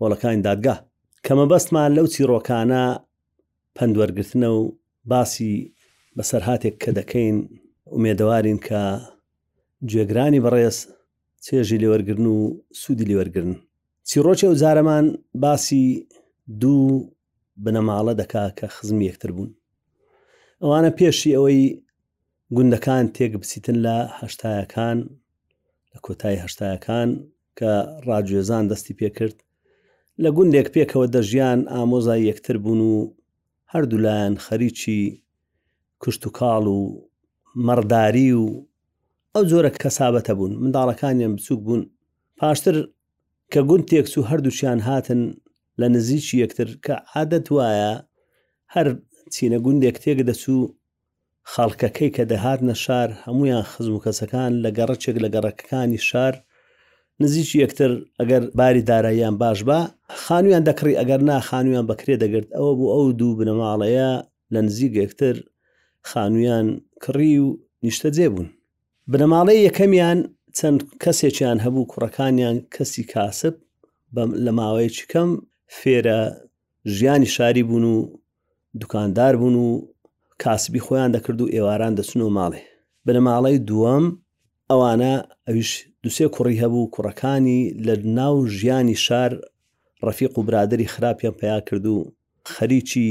هۆڵەکانی دادگا کە مەبەستمان لەو چیڕۆکانە پندوەرگرتنە و باسی بەسەرهاتێک کە دەکەین ئومێدەوارین کە گوێگرانی بەڕێز چێژی لێوەرگرن و سوودی لێوەرگرن چیڕۆکی ئەو جارەمان باسی دوو بنەماڵە دەکا کە خزم یەکتر بوون ئەوانە پێشی ئەوەی گوندەکان تێک بچیتن لە هەشتایەکان لە کۆتایی هەشتایەکان کە ڕاگوێزان دەستی پێکرد لە گوندێک پێکەوە دەژیان ئامۆزای یەکتر بوون و هەردوولایەن خەریکی کوشت و کاڵ و مەڕداری و ئەو جۆرە کەسابەتە بوون منداڵەکانیان بچووک بوون پاشتر کە گوند تێکچوو هەردووچیان هاتن لە نزیکی یەکتر کە عادەت وایە هەر چینە گوندێک تێک دەچوو خەڵکەکەی کە دەهاتنە شار هەموویان خزم و کەسەکان لە گەڕەکێک لە گەڕەکەکانی شار نزیکی یەکتر ئەگەر باری داراییان باش با خانوویان دەکڕی ئەگەر نا خانوویان بەکرێ دەگرت ئەوە بۆ ئەو دوو بنەماڵەیە لە نزیک یەکتر خانوویان کڕی و نیشتەجێ بوون بنەماڵەی یەکەمیان چەند کەسێکیان هەبوو کوڕەکانیان کەسی کاسب لە ماوەیەکی کەم فێرە ژیانی شاری بوون و دوکاندار بوون و کاسبی خۆیان دەکرد و ئێواران دەچن و ماڵێ بنەماڵەی دووەم ئەوانە ئەویش دوسێ کوڕی هەبوو کوڕەکانی لە ناو ژیانی شار ڕەفیق و برادری خراپیان پیا کرد و خەریکی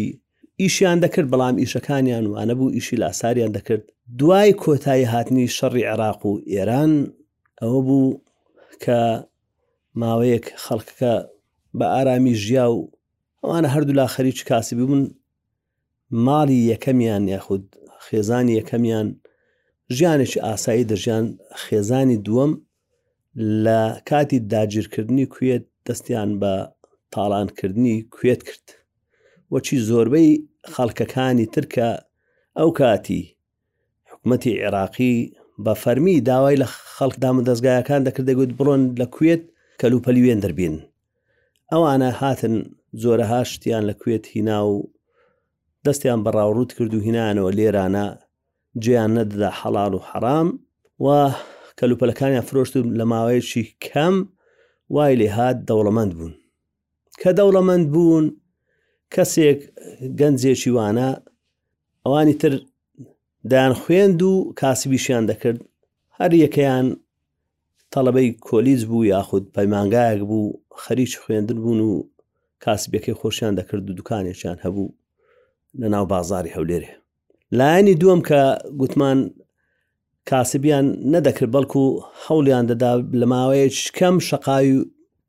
ئیشیان دەکرد بەڵام ئیشەکانیان وانە بوو ئیشی لاساریان دەکرد دوای کۆتایی هاتنی شەڕی عێراق و ئێران ئەوە بوو کە ماوەیەک خەڵکەکە بە ئارامی ژیا و ئەوانە هەردوولا خەریکی کاسی ببوون ماڵی یەکەمیان یاخود خێزانی یەکەمیان ژیانێکی ئاسایی دەژیان خێزانی دووەم لە کاتی داگیرکردنی کوێت دەستیان بە تاڵانکردنی کوێت کرد وەچی زۆربەی خەڵکەکانی ترکە ئەو کاتی حکومەتی عێراقی بە فەرمی داوای لە خەڵک دامودەستگایەکان دەکرد دەگوت بڕۆن لە کوێت کەلوپەلی وێندر بین ئەوانە هاتن زۆرەها شتیان لە کوێت هینا و دەستیان بەڕاوڕوت کرد و هینانەوە لێرانە جێیان نەدەدا حەڵال و حەرام و کەلوپەلەکانیان فرۆشت و لە ماوەیەکی کەم وای لێ هاات دەوڵەمەند بوون کە دەوڵەمەند بوون کەسێک گەنجێکی وانە ئەوانی تر دایان خوێند و کاسبیشیان دەکرد هەر یەکەیان تەڵەبەی کۆلیج بوو یاخود پەیمانگایەک بوو خەریک خوێندن بوون و کاسبەکەی خۆشیان دەکرد و دوکانێکیان هەبوو لە ناو بازاری هەولێرێ لایەنی دووەم کە گوتمان کاسبیان نەدەکرد بەڵکو هەوڵیان دەدا لە ماوەیەک کەم شقاوی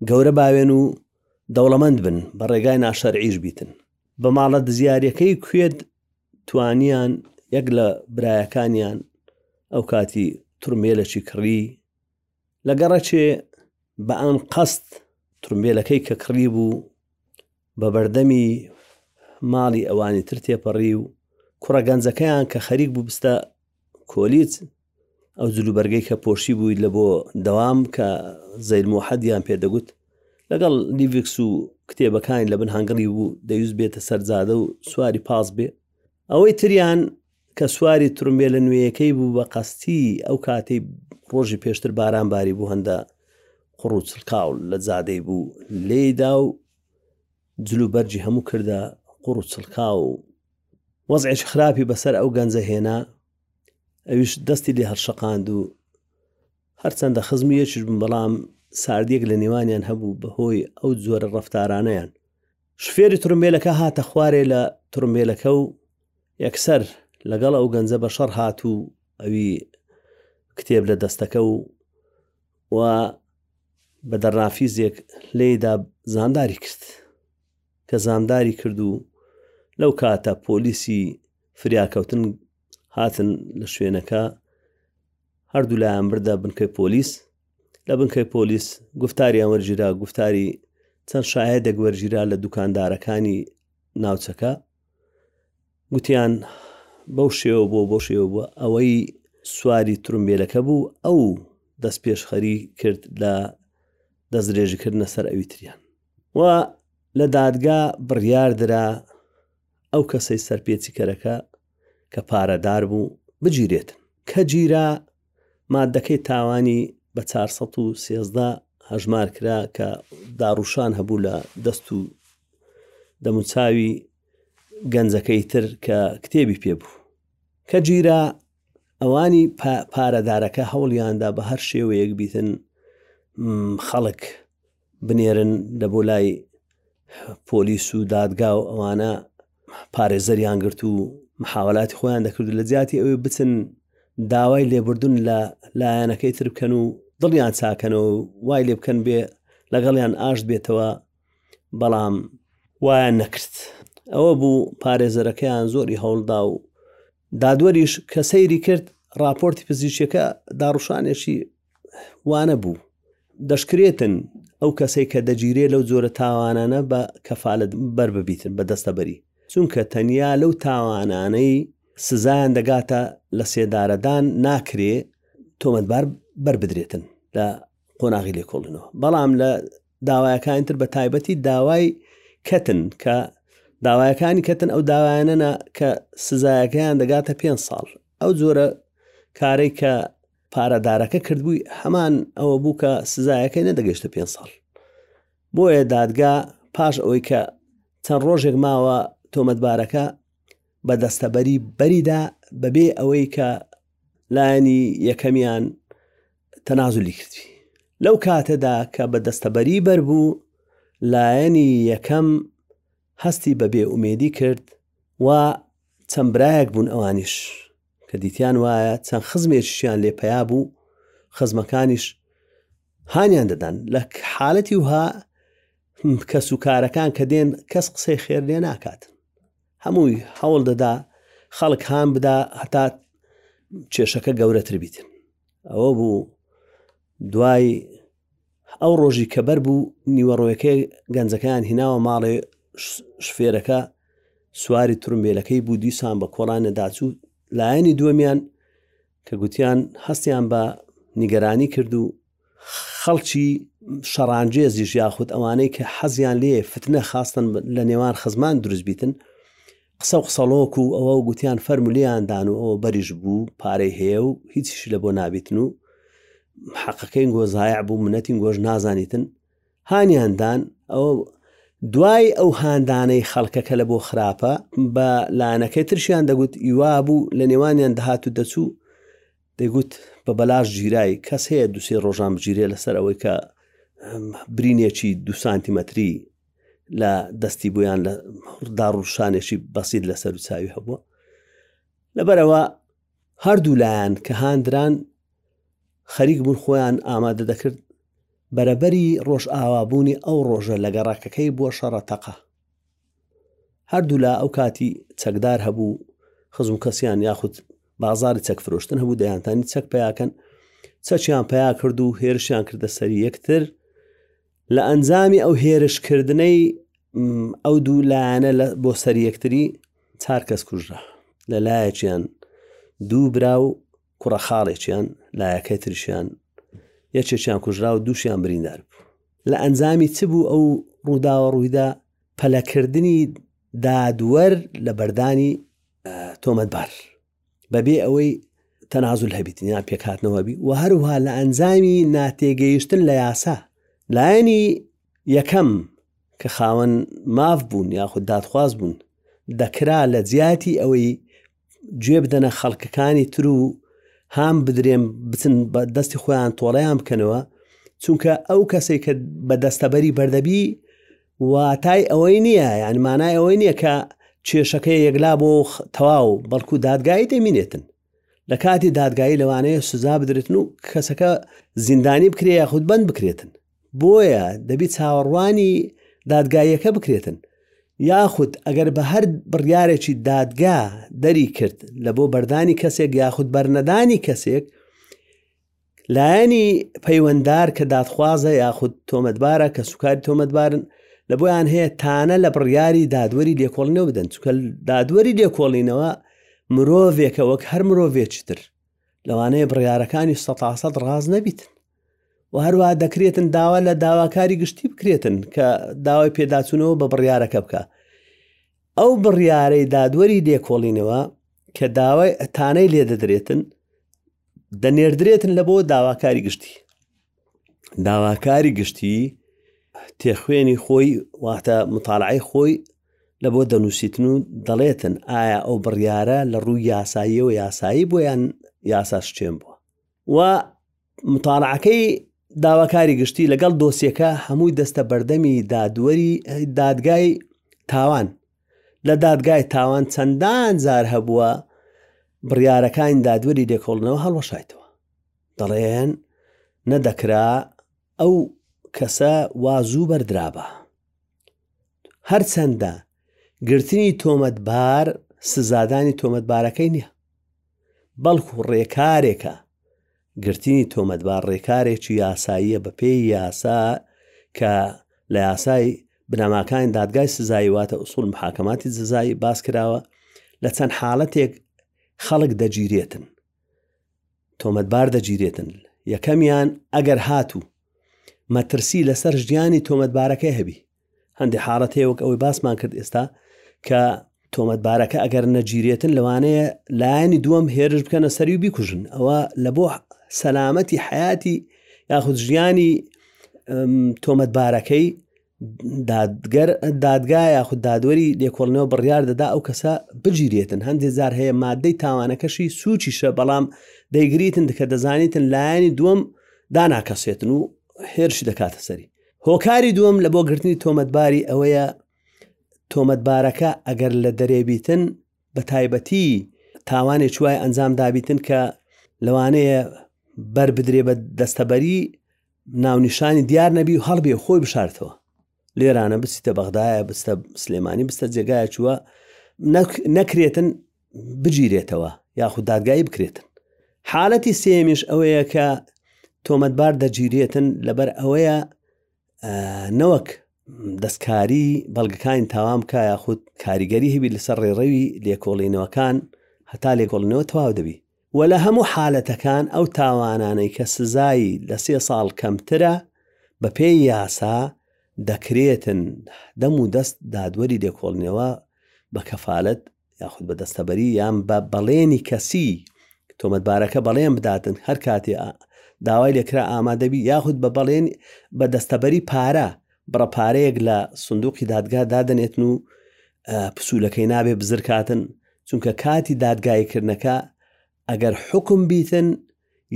گەورە باوێن و دەوڵەمەند بن بە ڕێگای ناشەرعیش بیتن بە ماڵە دزیارەکەی کوێت توانیان یەک لە برایەکانیان ئەو کاتی ترمێلەی کڕی لە گەڕەکێ بە ئان قەست ترمبێلەکەی کە کڕی بوو بە بەردەمی ماڵی ئەوانی تر تێپەڕی و کوڕە گەنجەکەیان کە خەریک بوو بستە کۆلیت ئەو جلوبەرگەی کە پۆشی بووی لە بۆ دەوام کە زەیل محەدیان پێدەگوت لەگەڵ لیڤکس و کتێبەکانی لە بن هەنگڵی بوو دەیوز بێتە سەرزادە و سواری پاس بێ ئەوەی تریان کە سواری ترمبێلە نوێیەکەی بوو بە قەستی ئەو کاتەی ڕۆژی پێشتر باران باری بوو هەندە قڕ و چڵکاو لە جادەی بوو لێدا و جلو بەرجی هەموو کردە قڕ و چڵکاو و وەزعێکی خراپی بەسەر ئەو گەنجە هێنا ئەویش دەستی لێ هەرشەقاند و هەرچەندە خزمیەکیش بوون بەڵام ساردیەک لە نێوانیان هەبوو بەهۆی ئەو جۆرە ڕفتارانیان شوفێری ترمبێلەکە هاتە خوارێ لە ترمبێلەکە و یەکسەر لەگەڵ ئەو گەنجە بە شەڕ هات و ئەوی کتێب لە دەستەکە و و بە دەرنافیزێک لێدا زانداری کرد کە زانداری کرد و لەو کاتە پۆلیسی فریاکەوتن هاتن لە شوێنەکە هەردوولایان بردە بنکەی پۆلیس لە بنکەی پۆلیس گفتاریان وەرگیرا گفتاری چەند شاهێدێک وەرگیرا لە دوکاندارەکانی ناوچەکە گوتیان بەو شێوە بۆ بۆ شێوە بووە ئەوەی سواری ترمبیلەکە بوو ئەو دەست پێشخەری کرد لە دەست درێژکردنە سەر ئەوی تریان و لە دادگا بڕیاردرا ئەو کەسەی سەرپێچی کەرەکە کە پارەدار بوو بگیرێتن، کە گیرا ماددەکەی تاوانی بە چار سەد و سێزدە هەژمار کرا کە داڕووشان هەبوو لە دەست و دەموچاوی گەنجەکەی تر کە کتێبی پێ بوو کە گیرا ئەوانی پارەدارەکە هەوڵیاندا بە هەر شێوەیەک بیتن خەڵک بنێرن لە بۆ لای پۆلیس و دادگا و ئەوانە پارێزەریان گرت و محاولاتی خۆیان دەکرد لە جیاتی ئەوەی بچن داوای لێبوردن لە لایەنەکەی تر بکەن و دڵیان چاکەنەوە وای لێ بکەن بێ لەگەڵیان ئاشت بێتەوە بەڵام وایان نەکرد ئەوە بوو پارێزەرەکەیان زۆری هەوڵدا و دادوەریش کە سەیری کرد راپۆرتی پزیشکەکە داڕوشانێکی وانە بوو. دەشکرێتن ئەو کەسەی کە دەگیرێ لەو جۆرە تاوانانە بە کەفالەت بەر ببیتن بە دەستەبەری چونکە تەنیا لەو تاوانانەی سزایان دەگاتە لە سێدارەدان ناکرێ تۆمەتبار بەر بدرێتن لە قۆناغی لێکۆڵنەوە بەڵام لە داوایەکانی تر بە تایبەتی داوای کەتن کە داوایەکانی کەتن ئەو داوایانەنا کە سزایەکەیان دەگاتە پێ ساڵ ئەو جۆرە کارێک کە پارەدارەکە کردبووی هەمان ئەوە بوو کە سزایەکەی نەدەگەشتە پێ ساڵ بۆیە دادگا پاش ئەوەی کە چەند ڕۆژێک ماوە تۆمەتبارەکە بە دەستەبەری بەریدا بەبێ ئەوەی کە لایەنی یەکەمیان تەنازلی کردی لەو کاتەدا کە بە دەستەبەری بەر بوو لایەنی یەکەم هەستی بەبێ ئومێدی کرد و چەمبرایەک بوون ئەوانیش کە دیتیان وایە چەند خزمێکیشیان لێ پەیا بوو خزمەکانیش هانیان دەدان لە حالەتی وها کەس و کارەکان کە دێن کەس قسەی خێر لێ ناکات هەمووی هەوڵ دەدا خەڵک هاان بدا هەتا کێشەکە گەورەتر بیت ئەوە بوو دوای ئەو ڕۆژی کە بەر بوو نیوەڕۆیەکەی گەنجەکەیان هیناوە ماڵێ شفێرەکە سواری ترمبێلەکەی بوو دیسان بە کۆڵانە داچوو لایەنی دووەمیان کە گوتیان هەستیان بە نیگەرانی کرد و خەڵکی شەڕانجێزیش یاخود ئەوانەی کە حەزیان لێ فتنە خاستن لە نێوان خزمان دروست بیتن قسەو قسەڵۆک و ئەوە و گوتیان فەرمو لێیان دان و ئەوە بەریش بوو پارەی هەیە و هیچیشی لەبۆ نابیتن و حەقەکەین گۆ زایع بوو منەتین گۆش نازانیتن هانیان دان ئەوە دوای ئەو هاندانەی خەڵکەکە لە بۆ خراپە بە لایەنەکەی ترشیان دەگوت یوا بوو لە نێوانیان دەهات و دەچوو دەگوت بە بەلاش گیرای کەس هەیە دوسێ ڕۆژان بگیرێ لەسەر ئەوەی کە برینێکی دو سانتیمەتری لە دەستی بوویان لە داڕوشانێکی بەسییر لە سەر و چاوی هەبووە لەبەرەوە هەردوو لایەن کە هاندران خەریک بوون خۆیان ئامادە دەکرد بەرەبەری ڕۆژ ئاوابوونی ئەو ڕۆژە لە گەڕاکەکەی بووە شەڕە تەقە هەردوو لا ئەو کاتی چەکدار هەبوو خزم کەسیان یاخود بازاری چەک فرۆشتن هەبوو دەیانتانی چەک پیاکەن چەچیان پیا کرد و هێرشیان کردە سەری یەکتر لە ئەنجامی ئەو هێرشکردنەی ئەو دوو لایەنە لە بۆ سەر یەکتری چار کەس کوژرا لە لایەکیان دوو برا و کوڕە خاڵێکیان لایەکەی ترشیان یەکێکیان کوژرا و دووشیان بریندار بوو لە ئەنجامی چ بوو ئەو ڕووداوە ڕوویدا پەلەکردنی دادوەر لە بەردانی تۆمەتبار بە بێ ئەوەی تەنازل هەبیت یا پێکهاتنەوەبی و هەروها لە ئەنجامی ناتێگەیشتن لە یاسا لایەنی یەکەم کە خاوەن ماف بوون یاخود دادخواز بوون دەکرا لە جیاتی ئەوەی گوێ بدەنە خەڵکەکانی تر و هام بدرێن بچن بە دەستی خۆیان تۆڵەیان بکەنەوە چونکە ئەو کەسێک کە بە دەستەبەری بەردەبی واتای ئەوەی نییە، یان مانای ئەوەی نییە کە کێشەکە یەکلا بۆ تەواو بەڵکو دادگایی دەمینێتن لە کاتی دادگایی لەوانەیە سزا بدرێتن و کەسەکە زیندانی بکرێ یاخود بند بکرێتن بۆیە دەبی چاوەڕوانی دادگاییەکە بکرێتن یاخود ئەگەر بە هەر بڕیارێکی دادگا دەری کرد لە بۆ بەردانی کەسێک یاخود بەرنەدانی کەسێک لایەنی پەیوەندار کە دادخوازە یاخود تۆمەتبارە کەسوکاری تۆمەتبارن لە بۆیان هەیە تانە لە بڕیاری دادوەری لێکۆڵینەوە بدەن چکە دادوەری لێکۆڵینەوە مرۆڤێکە وەک هەر مرۆڤێکتر لەوانەیە بڕیارەکانی سەتاسەد ڕاز نەبیت و هەروە دەکرێتن داوا لە داواکاری گشتی بکرێتن کە داوای پێداچوونەوە بە بڕیارەکە بکە ئەو بڕیارەی دادوەری لێکۆڵینەوە کە داوای ئەتانەی لێ دەدرێتن دەنێردرێتن لە بۆ داواکاری گشتی داواکاری گشتی تێخوێنی خۆی واتە مطالعی خۆی لە بۆ دەنووسیتن و دەڵێتن ئایا ئەو بڕیارە لە ڕووی یاساییەوە یاسایی بۆیان یاسا شتێن بووە و مطالعەکەی داواکاری گشتی لەگەڵ دۆسیەکە هەمووی دەستە بەردەمی دادوەری دادگای تاوان لە دادگای تاوان چەندان جار هەبووە بڕیارەکانی دادوەری لێکۆڵنەوە هەڵوەشایتەوە دەڵێن نەدەکرا ئەو کەسە وازوو بەردرابە هەرچەندە گرتنی تۆمەتبار سزادانی تۆمەتبارەکەی نییە بەڵکو ڕێکارێکە گرتنی تۆمەتبار ڕێکارێکی یاساییە بەپێی یاسا کە لە یاسای بنەماکانی دادگای سزایی واتە ئوسول محاکەماتی جزایی باس کراوە لە چەند حاڵەتێک خەڵک دەگیرێتن تۆمەتبار دەگیرێتن یەکەمیان ئەگەر هاتوو مەترسی لەسەر ژیانی تۆمەتبارەکەی هەبی هەندێک حاڵەت هەیە وەک ئەوەی باسمان کرد ئێستا کە تۆمەتبارەکە ئەگەر نەگیرێتن لەوانەیە لایەنی دووەم هێرش بکەنە سەری و بیکوژن ئەوە لە بۆ سەلامەتی حیاتی یاخود ژیانی تۆمەتبارەکەی دادگەر دادگا یاخود دادوەری لێکۆڵنەوە بڕیار دەدا ئەو کەسە بگیرێتن هەندێک زار هەیە مادەی تاوانەکەشی سوچیشە بەڵام دەیگریتن دکە دەزانیتن لایەنی دووەم داناکەسێتن و هێرش دەکاتە سەری هۆکاری دووەم لە بۆ گرتنی تۆمەتباری ئەوەیە تۆمەتبارەکە ئەگەر لە دەرێبیتن بە تایبەتی تاوانێ چوای ئەنجام دابیتن کە لەوانەیە بەر بدرێ بە دەستەبەری ناونیشانی دیار نەبی و هەڵبێ خۆی بشارتەوە لێرانە بچیتە بەغدایە بستە سلێمانی بستە جێگایە چووە نەکرێتن بگیرێتەوە یاخود دادگایی بکرێتن حالەتی سێمیش ئەوەیە کە تۆمەتبار دەگیرێتن لەبەر ئەوەیە نەوەک دەستکاری بەڵگەکانی تاوان بکە یاخود کاریگەری هەبی لەسەر ڕێڕەوی لێکۆڵینەوەکان هەتا لێکۆڵینەوە تەواو دەبی و لە هەموو حالەتەکان ئەو تاوانانەی کە سزایی لە سێ ساڵ کەمترە بە پێی یاسا دەکرێتن دەم و دەست دادوەری لێکۆڵنەوە بە کەفاالت یاخود بە دەستەبەری یان بە بەڵێنی کەسی تۆمەتبارەکە بەڵێن بداتن هەر کاتێ داوای لێکرا ئامادەبی یاخود بە بەڵێن بە دەستەبەری پارە بڕە پارەیەک لە سندوقی دادگا دادنێتن و پسوولەکەی نابێ بزرکاتن چونکە کاتی دادگایکردنەکە ئەگەر حکم بیتن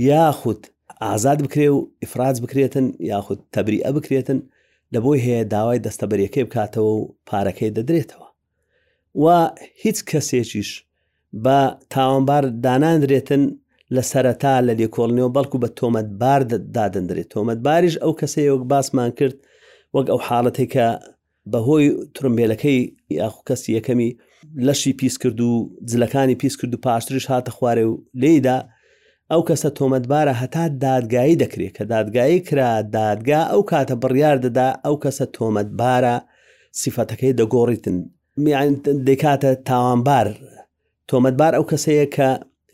یاخود ئازاد بکرێ و ئیفراز بکرێتن یاخود تەبری ئە بکرێتن لە بۆی هەیە داوای دەستەبەرەکەی بکاتەوە و پارەکەی دەدرێتەوە و هیچ کەسێکیش بە تاوانبار داناندرێتن لە سەرەتا لە لێکۆڵنەوە بەڵکو بە تۆمەتبار دادەندرێت تۆمەتباریش ئەو کەسەیە وەک باسمان کرد وەک ئەو حاڵەتی کە بەهۆی ترمبێلەکەی یاخو کەسی یەکەمی لەشی پیس کرد و جلەکانی پیس کرد و پاشترش هاتە خوارێ و لێیدا ئەو کەسە تۆمەتبارە هەتا دادگایی دەکرێت کە دادگایی کرا دادگا ئەو کاتە بڕیار دەدا ئەو کەسە تۆمەتبارە سیفەتەکەی دەگۆڕیتن دەکاتە تاوانبار تۆمەتبار ئەو کەسەیە کە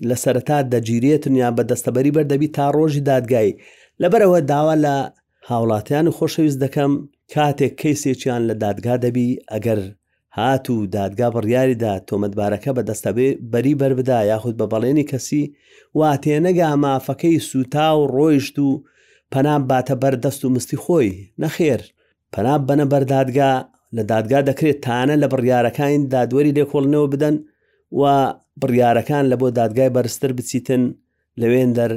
لە سەرتا دەگیرێتن یا بە دەستەبەری بەردەبی تا ڕۆژی دادگایی لەبەرەوە داوا لە هاوڵاتیان و خۆشەویست دەکەم کاتێک کەیسێکیان لە دادگا دەبی ئەگەر هاتوو دادگا بڕیاری دا تۆمەتبارەکە بە دەستەبەری بەربدا یاخود بە بەڵێنی کەسی وا تێنەگا مافەکەی سووتا و ڕۆیشت و پەنا باتە بەر دەست و مستی خۆی نەخێر پەنا بەنە بەر دادگا لە دادگا دەکرێت تانە لە بڕیارەکانی دادوەری لێکۆڵنەوە بدەن و بڕیارەکان لە بۆ دادگای بەرزتر بچیتن لەوێندەر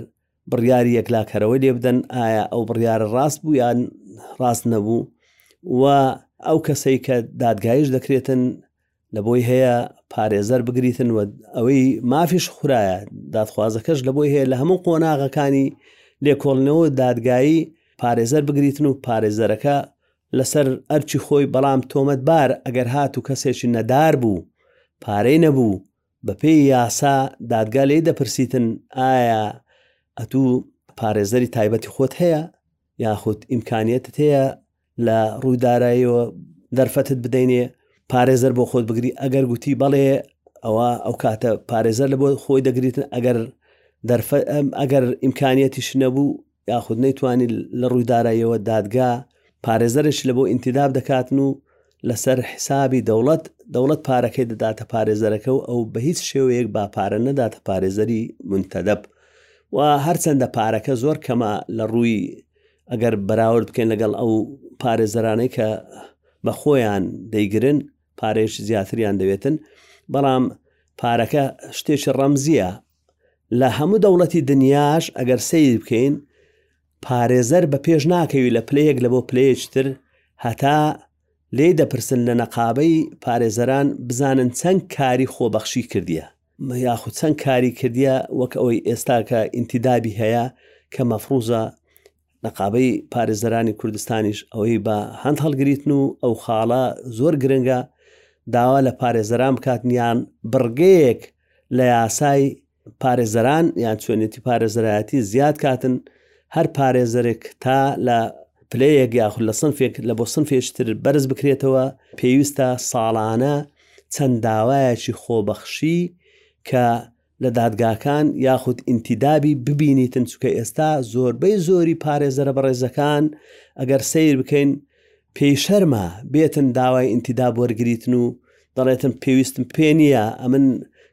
بڕیاری یەکلاکەرەوەی لێ بدەن ئایا ئەو بڕیارە ڕاست بوو یان ڕاست نەبوو و ئەو کەسەی کە دادگایش دەکرێتن لە بۆی هەیە پارێزەر بگریتن و ئەوەی مافیش خورایە دادخوازەکەش لە بۆی هەیە لە هەموو قۆناغەکانی لێکۆڵنەوە دادگایی پارێزەر بگریتن و پارێزەرەکە لەسەر ئەرچی خۆی بەڵام تۆمەتبار ئەگەر هات و کەسێکی نەدار بوو پارەی نەبوو بە پێی یاسا دادگا لێی دەپرسیتن ئایا ئەتوو پارێزەری تایبەتی خۆت هەیە یاخود ئیمکانیتت هەیە لە ڕووی داراییەوە دەرفەتت بدەینێ پارێزەر بۆ خۆت بگری ئەگەر گوتی بەڵێ ئەوە ئەو کاتە پارێزەر لە بۆ خۆی دەگریتن ئەگەر ئەگەر ئیمکانیەتیش نەبوو یاخود نەیتوانی لە ڕووی داراییەوە دادگا پارێزەرش لە بۆ ئینتیداب دەکاتن و لەسەر حسابی دەوڵەت دەوڵەت پارەکەی دەداتە پارێزەرەکە و ئەو بە هیچ شێوەیەک با پارە نەداتە پارێزەری منتەدەب و هەرچەندە پارەکە زۆر کەمە لە ڕووی ئەگەر بەراورد بکەین لەگەڵ ئەو پارێزەرانەی کە بە خۆیان دەیگرن پارێش زیاتریان دەوێتن بەڵام پارەکە شتێکی ڕەمزیە لە هەموو دەوڵەتی دنیاش ئەگەر سەیر بکەین پارێزەر بە پێش ناکەوی لە پلەیەک لە بۆ پلەیەکتر هەتا لێ دەپرسن لە نەقابەی پارێزەران بزانن چەند کاری خۆبەخشی کردیە یاخود چەند کاری کردیە وەک ئەوەی ئێستاکە ئینتیدابی هەیە کە مەفروزە نقابەی پارێزەرانی کوردستانیش ئەوەی بە هەند هەڵگریتن و ئەو خاڵە زۆر گرنگە داوا لە پارێزەران بکاتنیان بڕگەیەک لە یاسای پارێزەران یان چۆنێتی پارێزەرایەتی زیاد کاتن هەر پارێزەرێک تا لە پلەیەک یاخود لە سنفێک لە بۆ سنفێشتر بەرز بکرێتەوە پێویستە ساڵانە چەند داوایەکی خۆبەخشی کە لە دادگاکان یاخود ئینتیدابی ببینیتن چکە ئێستا زۆربەی زۆری پارێزەرە بەڕێزەکان ئەگەر سیر بکەین پێی شەرما بێتن داوای ئینتیداب وەرگتن و دەڵێتن پێویستم پێ نییە ئەمن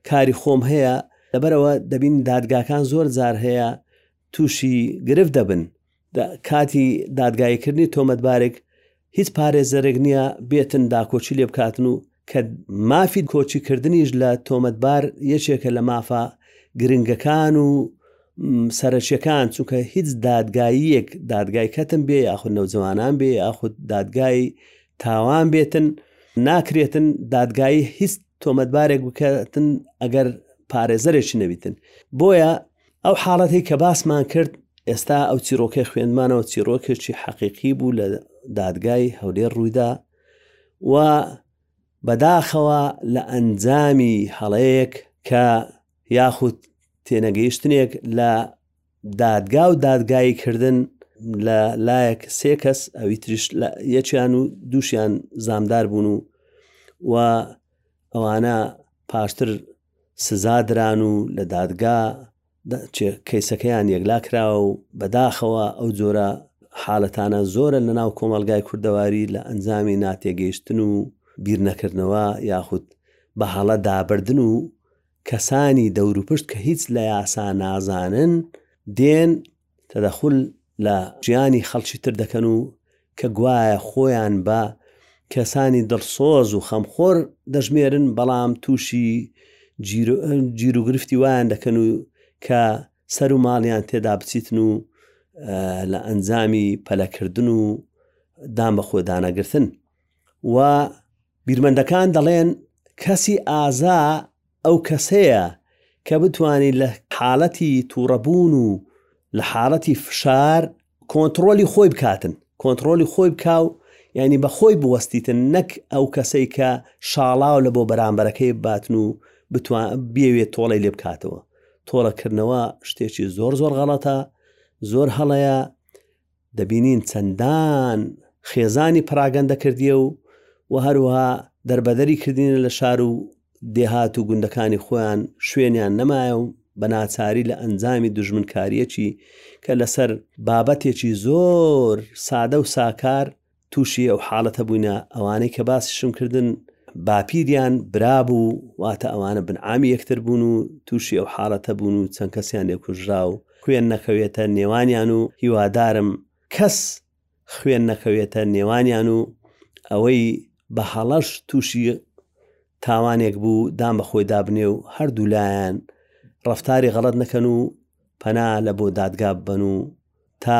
کاری خۆم هەیە لەبەرەوە دەبین دادگاکان زۆر جار هەیە تووشی گرفت دەبن دە کاتی دادگایی کردنی تۆمەتبارێک هیچ پارێزەرێک نییە بێتن داکۆچی لێ بکاتن و کە مافی کۆچی کردنیش لە تۆمەتبار یەکێکە لە مافە گرنگەکان و سەرچەکان چونکە هیچ دادگاییەک دادگای کەتم بێ یاخود نەوجوانان بێ یاخود دادگای تاوان بێتن ناکرێتن دادگایی هیچ تۆمەتبارێک بکەتن ئەگەر پارێزەرێکی نەویتن بۆیە ئەو حاڵەتی کە باسمان کرد ئێستا ئەو چیرۆکەی خوێندمانەوە چیرۆکێکی حەقیقی بوو لە دادگای هەولێر ڕوویدا و بەداخەوە لە ئەنجامی هەڵەیەک کە یاخود تێنەگەیشتنێک لە دادگا و دادگایی کردن لە لایەک سێ کەس ئەوی تریش یەکیان و دووشیان زامدار بوون و و ئەوانە پاشتر سزا دران و لە دادگا کەیسەکەیان یەکلا کراوە و بەداخەوە ئەو جۆرە حالەتانە زۆرە لە ناو کۆمەڵگای کوردەواری لە ئەنجامی ناتێگەیشتن و بیرنەکردنەوە یاخود بە هەڵە دابردن و کەسانی دەوروپشت کە هیچ لە یاسا نازانن دێن تەدەخول لە ژیانی خەڵکی تر دەکەن و کە گوایە خۆیان بە کەسانی دڵسۆز و خەمخۆر دەژمێرن بەڵام تووشی جیروگرفتی وایان دەکەن و کە سەر و ماڵیان تێدا بچیتن و لە ئەنجامی پەلەکردن و دان بە خۆدانەگرتن و بیرمەندەکان دەڵێن کەسی ئازا ئەو کەسەیە کە بتوانێت لە حاڵەتی توڕەبوون و لە حاڵەتی فشار کۆنتڕۆلی خۆی بکاتن کۆنتڕۆلی خۆی بکاو یعنی بە خۆی بوەستیتن نەک ئەو کەسەی کە شاڵاو لە بۆ بەرامبەرەکەی باتن و بێوێت تۆڵی لێ بکاتەوە تۆڵەکردنەوە شتێکی زۆر زۆر غەڵەتە زۆر هەڵەیە دەبینین چەندان خێزانی پراگەندە کردیە و و هەروها دەربەدەری کردینە لە شار و دێهات و گوندەکانی خۆیان شوێنیان نەمایە و بە ناچاری لە ئەنجامی دژمنکاریەکی کە لەسەر بابەتێکی زۆر سادە و ساکار تووشی ئەو حاڵەتە بووینە ئەوانەی کە باسیشم کردن باپیریان برابوو واتە ئەوانە بنعامی یەکتر بوون و تووشی ئەو حاڵەتە بوون و چەند کەسیان لێکوژرا و خوێن نەکەوێتە نێوانیان و هیوادارم کەس خوێن نەکەوێتە نێوانیان و ئەوەی بە هەڵەش تووشی تاوانێک بوو دام بە خۆی دابنێ و هەردوو لایەن ڕفتاری غەڵت نەکەن و پەنا لە بۆ دادگا بن و تا